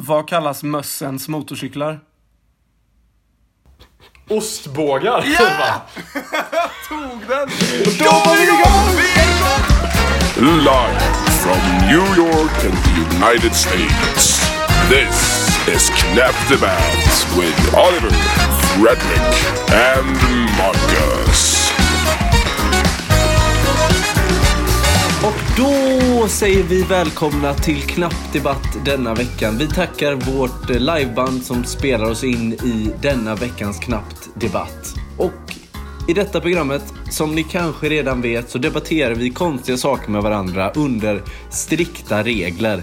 Vad kallas mössens motorcyklar? Ostbågar. Ja! Tog den! Då var vi igång! Live from New York and the United States. This is Knap Debatt with Oliver, Frederick, and Marcus. Då säger vi välkomna till knappdebatt denna veckan. Vi tackar vårt liveband som spelar oss in i denna veckans knappdebatt. Och i detta programmet, som ni kanske redan vet, så debatterar vi konstiga saker med varandra under strikta regler.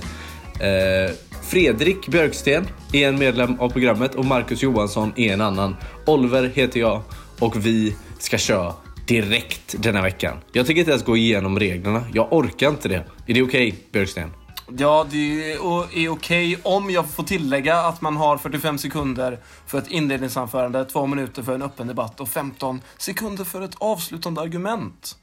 Eh, Fredrik Björksten är en medlem av programmet och Marcus Johansson är en annan. Oliver heter jag och vi ska köra direkt denna veckan. Jag tänker inte ens gå igenom reglerna. Jag orkar inte det. Är det okej, okay, Björksten? Ja, det är okej okay om jag får tillägga att man har 45 sekunder för ett inledningsanförande, 2 minuter för en öppen debatt och 15 sekunder för ett avslutande argument.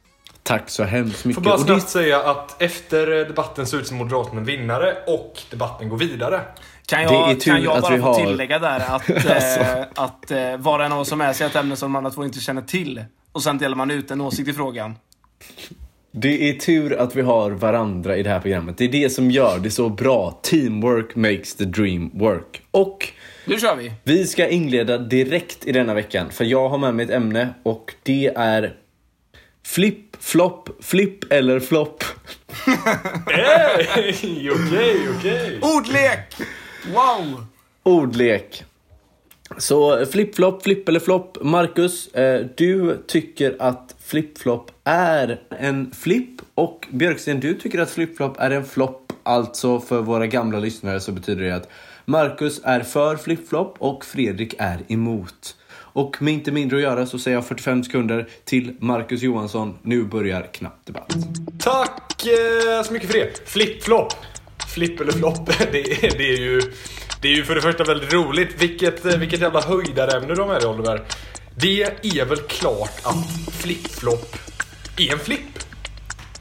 Tack så hemskt mycket. Får bara snabbt säga att efter debatten ser ut som Moderaterna vinnare och debatten går vidare. Kan Det är jag, kan jag bara få har- tillägga där att, Alltså. eh, att eh, var och en av oss som med sig ett ämne som de andra två inte känner till. Och sen delar man ut en åsikt i frågan. Det är tur att vi har varandra i det här programmet. Det är det som gör det så bra. Teamwork makes the dream work. Och Nu kör vi! vi ska inleda direkt i denna veckan. För jag har med mig ett ämne och det är Flipp, flopp, flipp eller flopp. Okej, okej. Ordlek! Wow! Ordlek. Så flip-flop, flipp eller flopp. Marcus, eh, du tycker att flip-flop är en flipp och Björksten, du tycker att flip-flop är en flopp. Alltså för våra gamla lyssnare så betyder det att Marcus är för flip-flop och Fredrik är emot. Och med inte mindre att göra så säger jag 45 sekunder till Marcus Johansson. Nu börjar knapp debatt. Tack eh, så mycket för det. Flip-flop. Flipp eller flopp. Det, det, är ju, det är ju för det första väldigt roligt. Vilket, eh, vilket jävla höjdarämne de är Oliver. Det är väl klart att flip-flop är en flipp.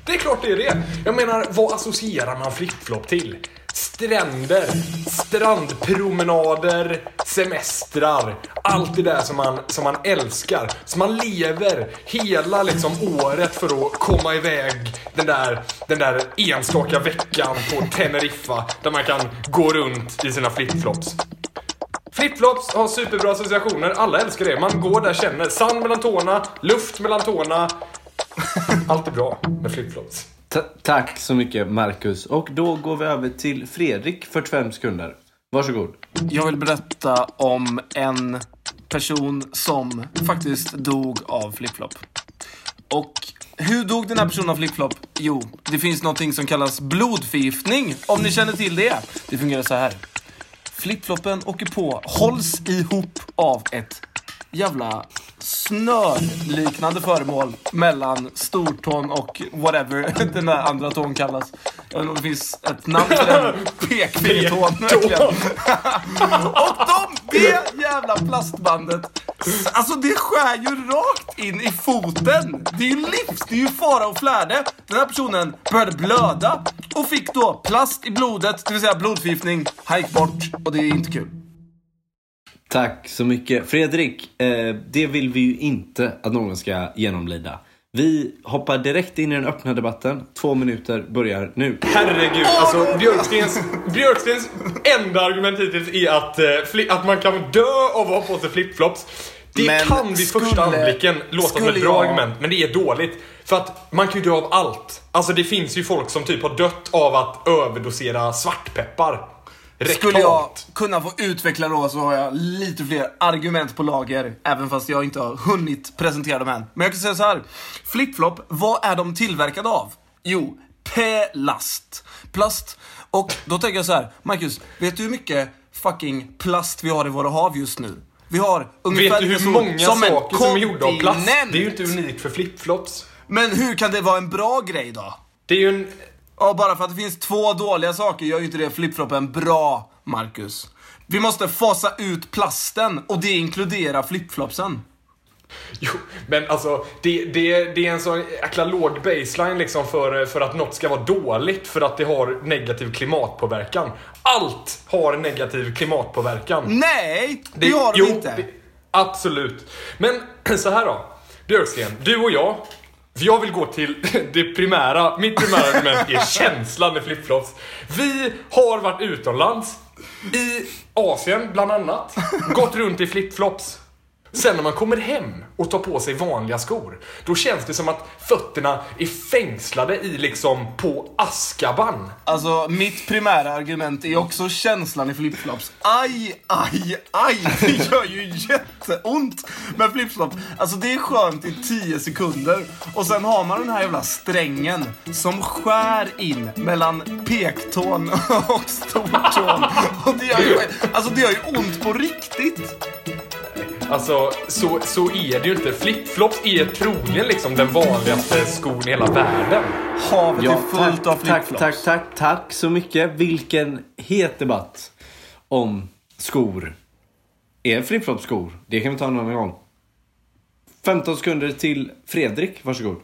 Det är klart det är det. Jag menar, vad associerar man flip-flop till? Stränder, strandpromenader, semestrar. Allt det där som man, som man älskar. Som man lever hela liksom året för att komma iväg den där, den där enstaka veckan på Teneriffa. Där man kan gå runt i sina flipflops. Flipflops har superbra associationer. Alla älskar det. Man går där, känner sand mellan tårna, luft mellan tårna. Allt är bra med flipflops. Ta- tack så mycket Marcus. Och då går vi över till Fredrik, 45 sekunder. Varsågod. Jag vill berätta om en person som faktiskt dog av flipflop. Och hur dog den här personen av flipflop? Jo, det finns någonting som kallas blodförgiftning, om ni känner till det. Det fungerar så här. Flipfloppen åker på, hålls ihop av ett jävla snörliknande föremål mellan stortån och whatever den där andra tån kallas. Jag vet inte om det finns ett namn för den pekfingertån. verkligen. Och de, det jävla plastbandet, alltså det skär ju rakt in i foten. Det är ju livs, det är ju fara och flärde. Den här personen började blöda och fick då plast i blodet, det vill säga blodförgiftning. Han gick bort och det är inte kul. Tack så mycket. Fredrik, eh, det vill vi ju inte att någon ska genomlida. Vi hoppar direkt in i den öppna debatten. Två minuter börjar nu. Herregud, alltså Björkstens, Björkstens enda argument hittills är att, eh, fli, att man kan dö av att ha på sig flipflops. Det Men kan vid skulle- första anblicken låta som skulle ett bra jag- argument, men det är dåligt. För att man kan ju dö av allt. Alltså det finns ju folk som typ har dött av att överdosera svartpeppar. Rektalt. Skulle jag kunna få utveckla då så har jag lite fler argument på lager. Även fast jag inte har hunnit presentera dem än. Men jag kan säga så här. Flipflop, vad är de tillverkade av? Jo, plast. Plast. Och då tänker jag så här, Marcus, vet du hur mycket fucking plast vi har i våra hav just nu? Vi har ungefär Vet du hur många som saker som är gjorda av plast? Det är ju inte unikt för flipflops. Men hur kan det vara en bra grej då? Det är ju en... Ja, bara för att det finns två dåliga saker gör ju inte det flipfloppen bra, Marcus. Vi måste fasa ut plasten och det inkluderar flipflopsen. Jo, men alltså det, det, det är en så jäkla låg baseline liksom för, för att något ska vara dåligt för att det har negativ klimatpåverkan. Allt har negativ klimatpåverkan. Nej, det, har de jo, inte. det- absolut. Men så här då. Björksten, du och jag. För jag vill gå till det primära. Mitt primära argument är känslan med flipflops. Vi har varit utomlands. I Asien bland annat. Gått runt i flipflops. Sen när man kommer hem och tar på sig vanliga skor, då känns det som att fötterna är fängslade i liksom på Askaban. Alltså, mitt primära argument är också känslan i flipflops. Aj, aj, aj! Det gör ju jätteont med flipflops. Alltså, det är skönt i 10 sekunder. Och sen har man den här jävla strängen som skär in mellan pektån och stortån. Och det gör ju, alltså, det gör ju ont på riktigt. Alltså, så, så är det ju inte. Flipflops är troligen liksom den vanligaste skon i hela världen. Havet Ja, är fullt tack, av tack, flipflops. tack, tack, tack så mycket. Vilken het debatt om skor. Är flipflop skor? Det kan vi ta någon annan gång. 15 sekunder till Fredrik, varsågod.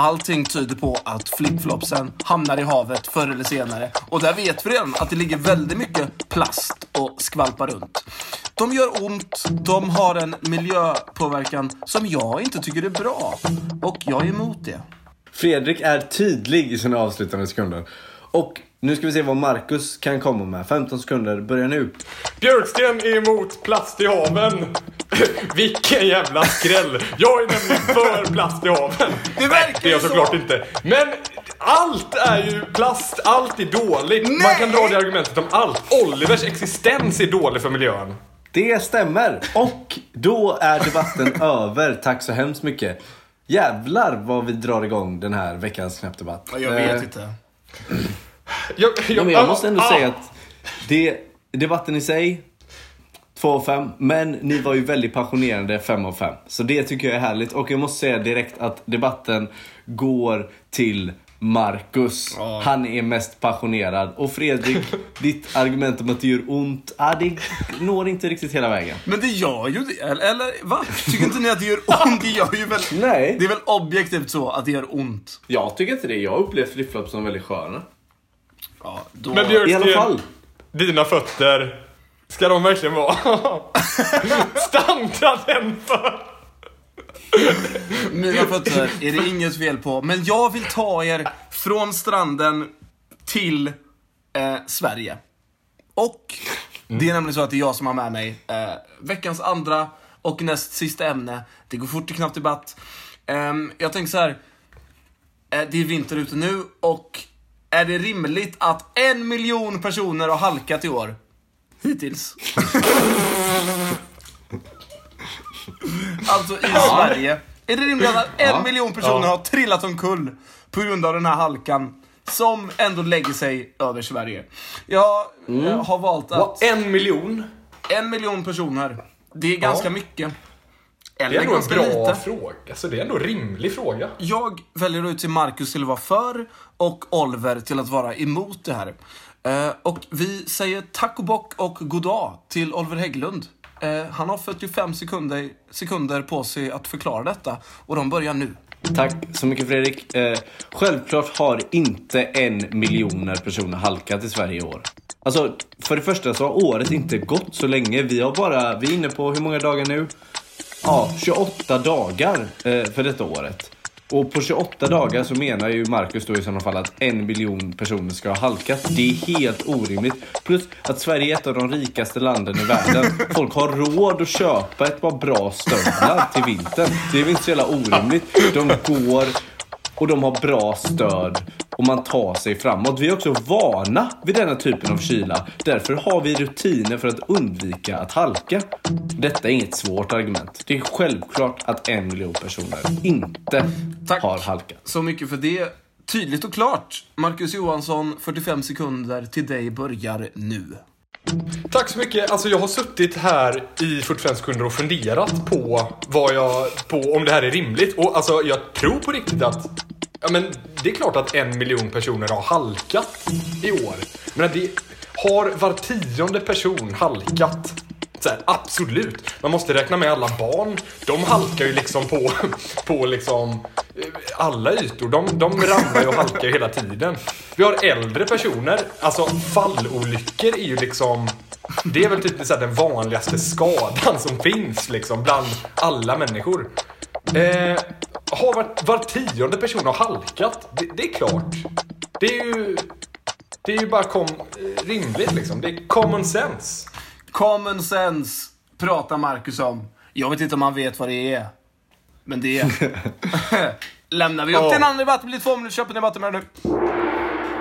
Allting tyder på att flipflopsen hamnar i havet förr eller senare. Och där vet vi redan att det ligger väldigt mycket plast och skvalpar runt. De gör ont, de har en miljöpåverkan som jag inte tycker är bra. Och jag är emot det. Fredrik är tydlig i sina avslutande sekunder. Och nu ska vi se vad Marcus kan komma med. 15 sekunder, börja nu. Björksten är emot plast i haven. Vilken jävla skräll. Jag är nämligen för plast i haven. Det verkar Det är jag såklart så. inte. Men allt är ju plast, allt är dåligt. Man kan dra det argumentet om allt. Olivers existens är dålig för miljön. Det stämmer! Och då är debatten över. Tack så hemskt mycket. Jävlar vad vi drar igång den här veckans knappdebatt. Jag vet Eh, inte. Jag, Ja, men jag måste ändå ah, säga att det, debatten i sig, 2 av 5. Men ni var ju väldigt passionerande 5 av 5. Så det tycker jag är härligt. Och jag måste säga direkt att debatten går till Marcus. Han är mest passionerad. Och Fredrik, ditt argument om att det gör ont, ah, det når inte riktigt hela vägen. Men det gör ju det. Eller, eller va? Tycker inte ni att det gör ont? Det gör ju väl... Nej. Det är väl objektivt så att det gör ont? Jag tycker inte det. Jag upplever flipflops som väldigt sköna. Ja, då... Men I Björksten, alla fall. dina fötter. Ska de verkligen vara standarden för? Mina fötter är det inget fel på. Men jag vill ta er från stranden till eh, Sverige. Och det är nämligen så att det är jag som har med mig eh, veckans andra och näst sista ämne. Det går fort i knapp debatt. Ehm, jag tänker så här. Eh, det är vinter ute nu och är det rimligt att en miljon personer har halkat i år? Hittills. Alltså i Sverige. Är det rimligt att en Ja. miljon personer har trillat omkull på grund av den här halkan som ändå lägger sig över Sverige? Jag eh, har valt att En miljon? en miljon personer, det är ganska Ja. mycket. Det Eller är ändå en bra lite. fråga. Så det är ändå en rimlig fråga. Jag väljer ut till Marcus till att vara för och Oliver till att vara emot det här. Eh, och vi säger tack och bock och god dag till Oliver Hägglund. Eh, han har 45 sekunder, sekunder på sig att förklara detta och de börjar nu. Tack så mycket Fredrik. Eh, självklart har inte en miljoner personer halkat i Sverige i år. Alltså, för det första så har året inte gått så länge. Vi har bara, vi är inne på hur många dagar nu? Ja, 28 dagar eh, för detta året. Och på 28 dagar så menar ju Marcus då i sådana fall att en miljon personer ska ha halkat. Det är helt orimligt. Plus att Sverige är ett av de rikaste landen i världen. Folk har råd att köpa ett par bra stövlar till vintern. Det är väl inte så jävla orimligt. De går och de har bra stöd och man tar sig framåt. Vi är också vana vid denna typen av kyla. Därför har vi rutiner för att undvika att halka. Detta är inget svårt argument. Det är självklart att en miljon personer inte Tack. har halkat. Så mycket för det. Tydligt och klart. Marcus Johansson, 45 sekunder till dig börjar nu. Tack så mycket. Alltså jag har suttit här i 45 sekunder och funderat på vad jag, på om det här är rimligt. Och alltså jag tror på riktigt att, ja men det är klart att en miljon personer har halkat i år. Men det har var tionde person halkat Så här, absolut. Man måste räkna med alla barn. De halkar ju liksom på, på liksom eh, alla ytor. De, de ramlar ju och halkar ju hela tiden. Vi har äldre personer. Alltså fallolyckor är ju liksom det är väl typ så här, den vanligaste skadan som finns liksom bland alla människor. Eh, har var, var tionde person har halkat. Det, det är klart. Det är ju, det är ju bara kom, rimligt liksom. Det är common sense. Common sense pratar Marcus om. Jag vet inte om han vet vad det är. Men det lämnar vi upp Ja. till en annan debatt. Det blir två minuter köp en debatt med nu.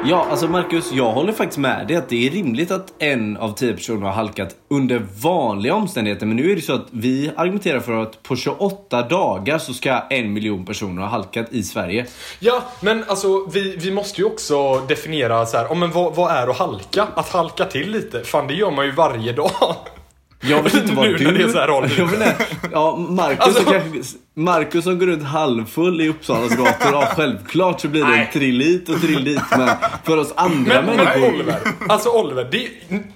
Ja, alltså Marcus, jag håller faktiskt med dig att det är rimligt att en av tio personer har halkat under vanliga omständigheter. Men nu är det så att vi argumenterar för att på 28 dagar så ska en miljon personer ha halkat i Sverige. Ja, men alltså vi, vi måste ju också definiera så här, oh, men vad, vad är att halka? Att halka till lite, fan det gör man ju varje dag. Jag vet inte vad Nu du... när det är så här roll. Jag inte. Ja, Marcus, Alltså- som kanske, Marcus som går runt halvfull i Uppsalas gator. Ja, självklart så blir det en trill hit och trill dit. Men för oss andra Men, men människor... Oliver, alltså Oliver, det,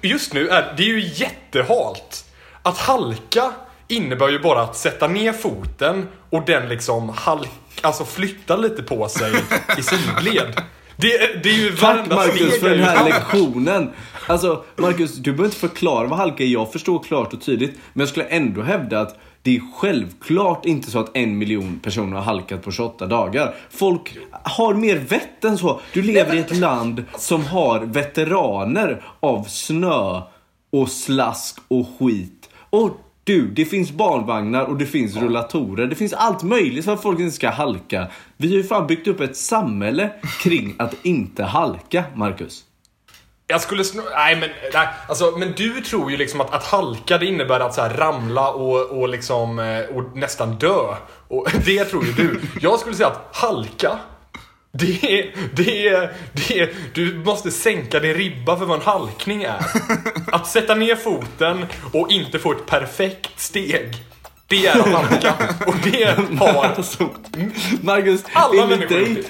just nu är det är ju jättehalt. Att halka innebär ju bara att sätta ner foten och den liksom halk, alltså flytta lite på sig i sidled. Det, är- det är ju Tack Marcus för den här lektionen. Alltså Marcus, du behöver inte förklara vad halka är. Jag förstår klart och tydligt. Men jag skulle ändå hävda att det är självklart inte så att en miljon personer har halkat på 28 dagar. Folk har mer vett än så. Du lever i ett land som har veteraner av snö och slask och skit. Och du, det finns barnvagnar och det finns rullatorer. Det finns allt möjligt för att folk inte ska halka. Vi har ju fan byggt upp ett samhälle kring att inte halka, Marcus. Jag skulle sno- Nej men, nej, alltså, men du tror ju liksom att, att halka det innebär att så här, ramla och, och liksom eh, och nästan dö. Och det tror ju du. Jag skulle säga att halka det är, det är, det är, du måste sänka din ribba för vad en halkning är. Att sätta ner foten och inte få ett perfekt steg. Det är att halka. Och det har... Marcus, Alla människor dig,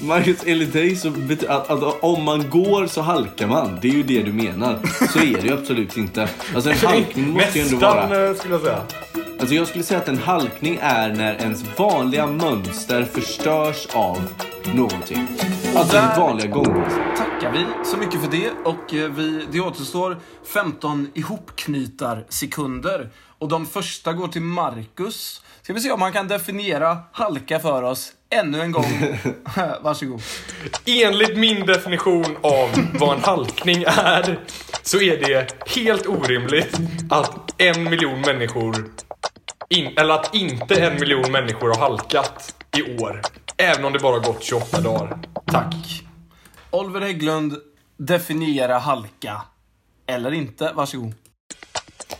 Marcus, enligt dig så betyder att, att om man går så halkar man. Det är ju det du menar. Så är det ju absolut inte. Alltså en halkning måste ju ändå Nästan, vara... eh, skulle jag säga. Alltså jag skulle säga att en halkning är när ens vanliga mönster förstörs av någonting. Alltså ditt vanliga gångmönster. tackar vi så mycket för det. Och eh, vi, det återstår 15 ihopknytar sekunder. Och de första går till Marcus. Ska vi se om han kan definiera halka för oss ännu en gång. Varsågod. Enligt min definition av vad en halkning är så är det helt orimligt att en miljon människor in, eller att inte en miljon människor har halkat i år. Även om det bara gått 28 dagar. Tack. Oliver Hägglund, definiera halka. Eller inte. Varsågod.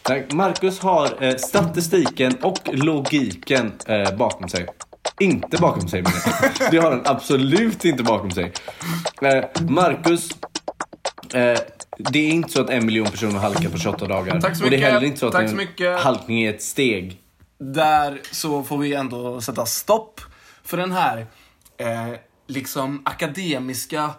Tack. Marcus har eh, statistiken och logiken eh, bakom sig. Inte bakom sig. Det har han absolut inte bakom sig. Eh, Marcus, eh, det är inte så att en miljon personer halkar på 28 dagar. Tack så Och det är mycket. heller inte så att Tack så mycket. halkning är ett steg. Där så får vi ändå sätta stopp för den här eh, liksom akademiska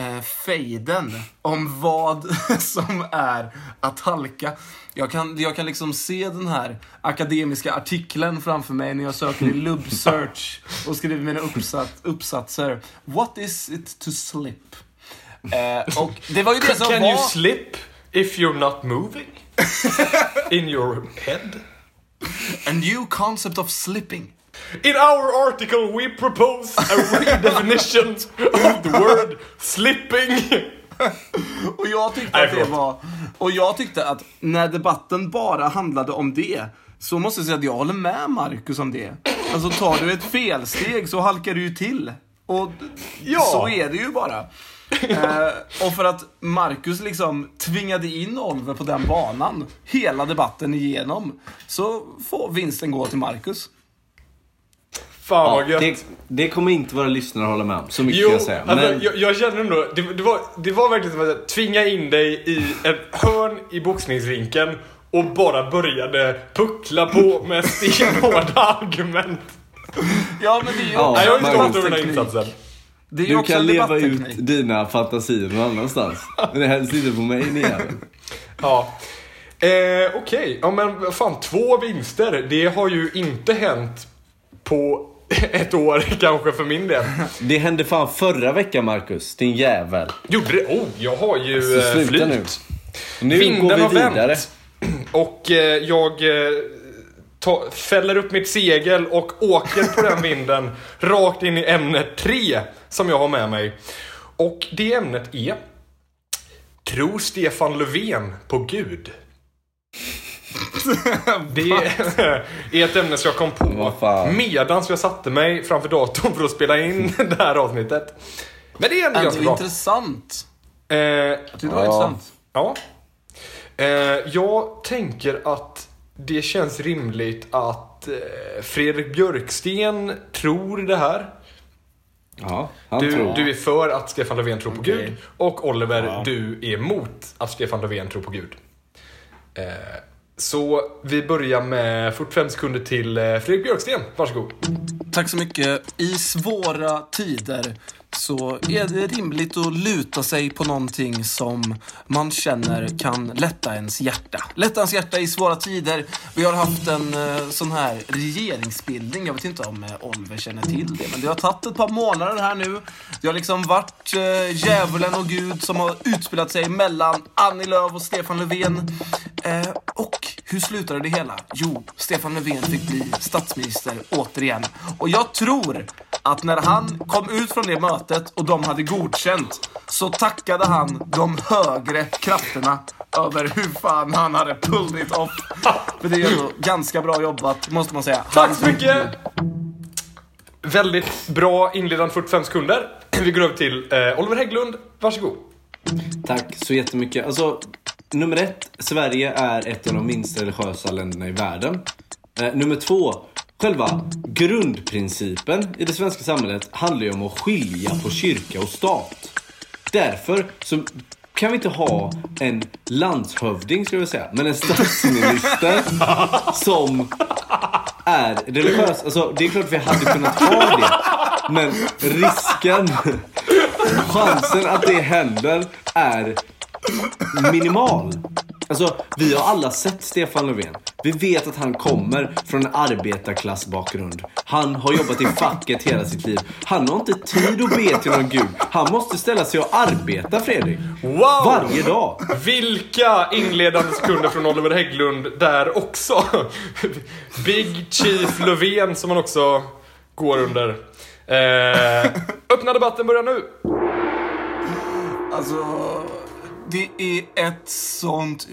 eh, fejden om vad som är att halka. Jag kan, jag kan liksom se den här akademiska artikeln framför mig när jag söker i Lub Search och skriver mina uppsat, uppsatser. What is it to slip? Eh, och det var ju det som Can var... you slip if you're not moving? In your head? A new concept of slipping. In our article we propose a redefinition of the word slipping. Och jag tyckte Nej, att det var... Och jag tyckte att när debatten bara handlade om det, så måste jag säga att jag håller med Marcus om det. Alltså tar du ett felsteg så halkar du ju till. Och Ja. så är det ju bara. Eh, och för att Marcus liksom tvingade in Oliver på den banan hela debatten igenom, så får vinsten gå till Marcus. Fan Ja, vad gött. det, det kommer inte våra lyssnare hålla med om. Så mycket Jo, kan jag säga. alltså, Men, jag, jag känner ändå, det, det, var, det var verkligen som att tvinga in dig i ett hörn i boxningsrinken och bara började puckla på med stenhårda argument. Ja, men det är ju Ja, Nej, jag stolt över den här insatsen. Det du kan leva ut dina fantasier någon annanstans. Men helst inte på mig, ni. Ja. Eh, Okej, ja men fan två vinster. Det har ju inte hänt på ett år kanske för min del. Det hände fan förra veckan Marcus, din jävel. Gjorde det? Oh, jag har ju Så eh, sluta flyt. nu. Nu Vinden går har vi vidare. vänt. Och eh, jag eh, ta, fäller upp mitt segel och åker på den vinden rakt in i ämne 3 som jag har med mig. Och det ämnet är Tror Stefan Löfven på Gud? Det är ett ämne som jag kom på medans jag satte mig framför datorn för att spela in det här avsnittet. Men det är ändå ganska bra. intressant. Eh, Det var intressant. Ja. Eh, jag tänker att det känns rimligt att eh, Fredrik Björksten tror det här. Ja, han Du, tror. du är för att Stefan Löfven tror på Okej. Gud. Och Oliver, Ja. du är emot att Stefan Löfven tror på Gud. Eh, så vi börjar med 45 sekunder till eh, Fredrik Björksten. Varsågod. Tack så mycket. I svåra tider så är det rimligt att luta sig på någonting som man känner kan lätta ens hjärta. Lätta ens hjärta i svåra tider. Vi har haft en eh, sån här regeringsbildning. Jag vet inte om eh, Oliver känner till det, men det har tagit ett par månader här nu. Det har liksom varit eh, djävulen och Gud som har utspelat sig mellan Annie Lööf och Stefan Löfven. Eh, och hur slutade det hela? Jo, Stefan Löfven fick bli statsminister återigen. Och jag tror att när han kom ut från det mötet och de hade godkänt så tackade han de högre krafterna över hur fan han hade pulled it off. För det är ändå ganska bra jobbat, måste man säga. Tack så mycket! Väldigt bra inledande 45 sekunder. Vi går över till eh, Oliver Hägglund. Varsågod. Tack så jättemycket. Alltså, nummer ett, Sverige är ett av de minst religiösa länderna i världen. Eh, nummer två, själva grundprincipen i det svenska samhället handlar ju om att skilja på kyrka och stat. Därför så kan vi inte ha en landshövding, skulle jag säga, men en statsminister som är religiös. Alltså, det är klart vi hade kunnat ha det. Men risken, chansen att det händer är minimal. Alltså, vi har alla sett Stefan Löfven. Vi vet att han kommer från en arbetarklassbakgrund. Han har jobbat i facket hela sitt liv. Han har inte tid att be till någon gud. Han måste ställa sig och arbeta, Fredrik. Wow! Varje dag. Vilka inledande sekunder från Oliver Hägglund där också. Big Chief Löfven som han också går under. Eh, öppna debatten börjar nu. Alltså, det är ett sånt...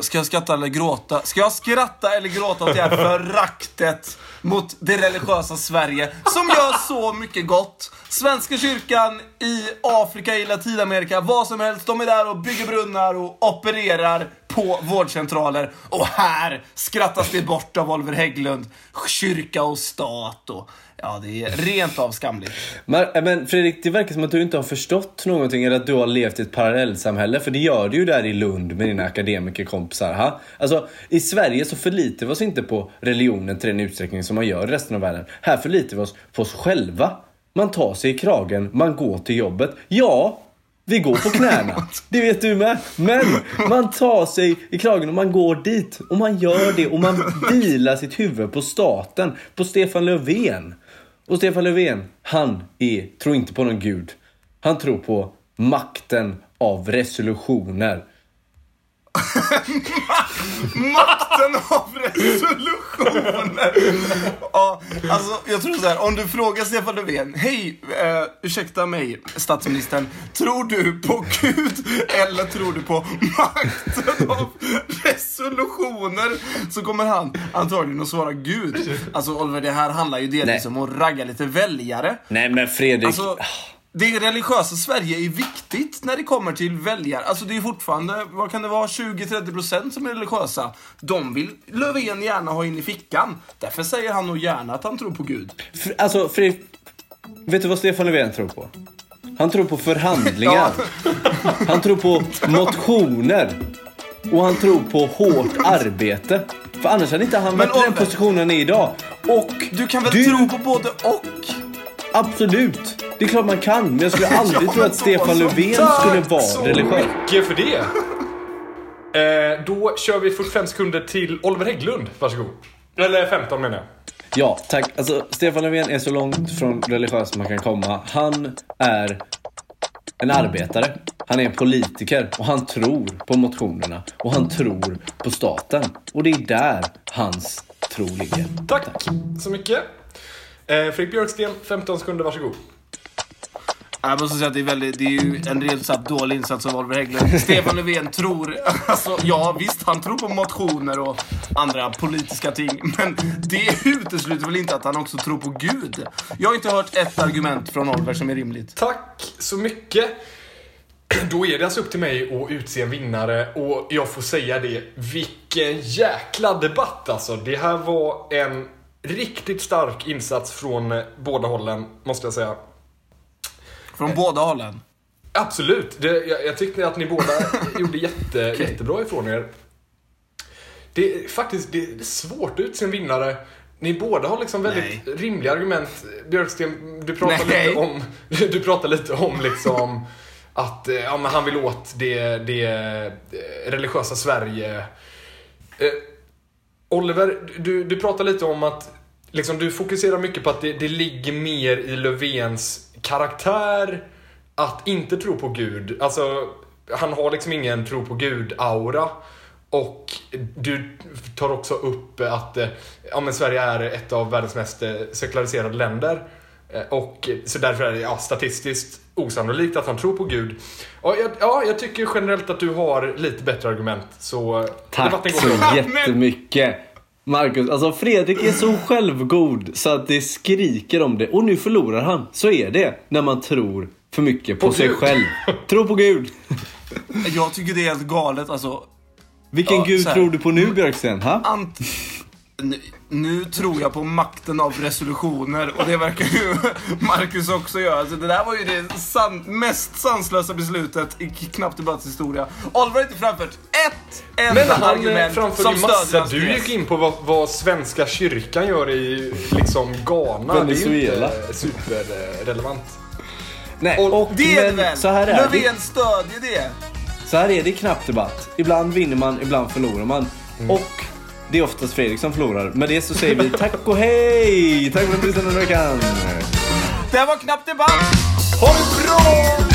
Ska jag skratta eller gråta? Ska jag skratta eller gråta åt det här föraktet mot det religiösa Sverige som gör så mycket gott? Svenska kyrkan i Afrika, i Latinamerika, vad som helst. De är där och bygger brunnar och opererar på vårdcentraler. Och här skrattas det bort av Oliver Hägglund. Kyrka och stat och... Ja, det är rent av skamligt. Men, men Fredrik, det verkar som att du inte har förstått någonting eller att du har levt i ett parallellsamhälle. För det gör du ju där i Lund med dina akademikerkompisar. Ha? Alltså, I Sverige så förlitar vi oss inte på religionen till den utsträckning som man gör i resten av världen. Här förlitar vi oss på oss själva. Man tar sig i kragen, man går till jobbet. Ja, vi går på knäna. Det vet du med. Men man tar sig i kragen och man går dit. Och man gör det och man vilar sitt huvud på staten. På Stefan Löfven. Och Stefan Löfven, han är, tror inte på någon gud. Han tror på makten av resolutioner. Makten av resolutioner! ja, alltså, jag tror så här, om du frågar Stefan Löfven, hej, eh, ursäkta mig, statsministern, tror du på Gud eller tror du på makten av resolutioner? Så kommer han antagligen att svara Gud. Alltså Oliver, det här handlar ju delvis Nej. om att ragga lite väljare. Nej men Fredrik. Alltså, det religiösa Sverige är viktigt när det kommer till väljare. Alltså det är fortfarande, vad kan det vara, 20-30% som är religiösa. De vill Löfven gärna ha in i fickan. Därför säger han nog gärna att han tror på Gud. F- Alltså Fredrik, vet du vad Stefan Löfven tror på? Han tror på förhandlingar. Han tror på motioner. Och han tror på hårt arbete. För annars hade inte han varit i den positionen han är idag. Och Du kan väl du, tro på både och? Absolut. Det är klart man kan. Men jag skulle aldrig Ja, tro att Stefan så. Löfven Tack skulle vara så religiös. mycket för det. Eh, då kör vi 45 sekunder till Oliver Hägglund. Varsågod. Eller 15 menar jag. Ja, tack. Alltså, Stefan Löfven är så långt från religiös man kan komma. Han är en arbetare. Han är en politiker och han tror på motionerna och han tror på staten. Och det är där hans tro ligger. Tack, så mycket. Eh, Fredrik Björksten, 15 sekunder, varsågod. Jag måste säga att det är, väldigt, det är ju en rent sagt dålig insats av Oliver Hägglund. Stefan Löfven tror, alltså ja visst han tror på motioner och andra politiska ting. Men det utesluter väl inte att han också tror på Gud. Jag har inte hört ett argument från Oliver som är rimligt. Tack så mycket. Då är det alltså upp till mig att utse en vinnare och jag får säga det, vilken jäkla debatt alltså. Det här var en riktigt stark insats från båda hållen, måste jag säga. Från båda hållen. Absolut, det, jag, jag tyckte att ni båda gjorde jätte, jättebra ifrån er. Det är faktiskt det är svårt att utse en vinnare. Ni båda har liksom väldigt Nej. rimliga argument. Björksten, du pratar Nej. lite om, du pratar lite om liksom att eh, ja, men han vill åt det, det eh, religiösa Sverige. Eh, Oliver, du, du pratar lite om att liksom, du fokuserar mycket på att det, det ligger mer i Löfvens karaktär att inte tro på Gud. Alltså, han har liksom ingen tro på Gud-aura. Och du tar också upp att eh, ja, men Sverige är ett av världens mest eh, sekulariserade länder. Eh, Och så därför är det ja, statistiskt osannolikt att han tror på Gud. Ja, jag, ja, jag tycker generellt att du har lite bättre argument. Så Tack så jättemycket. Marcus, alltså Fredrik är så självgod så att det skriker om det. Och nu förlorar han. Så är det när man tror för mycket på, På sig Gud. själv. Tro på Gud. Jag tycker det är helt galet alltså. Vilken Ja, gud tror du på nu Björksten? Ha? Ant nu, tror jag på makten av resolutioner och det verkar ju Marcus också göra. Alltså, det där var ju det san mest sanslösa beslutet i knappt debattshistoria. Oliver har inte framfört ett enda Men han argument framförde som ju stödjer massa. hans Du gick in på vad, vad Svenska kyrkan gör i liksom Ghana. Venezuela. Det är inte superrelevant. Nej, och, Det är det men väl? så här är det. Löfven stödjer det. Så här är det i knapp debatt. Ibland vinner man, ibland förlorar man. Mm. Och det är oftast Fredrik som förlorar. Med det så säger vi tack och hej! Tack för att du lyssnade den här veckan. Det var knappt debatt. Ha det bra!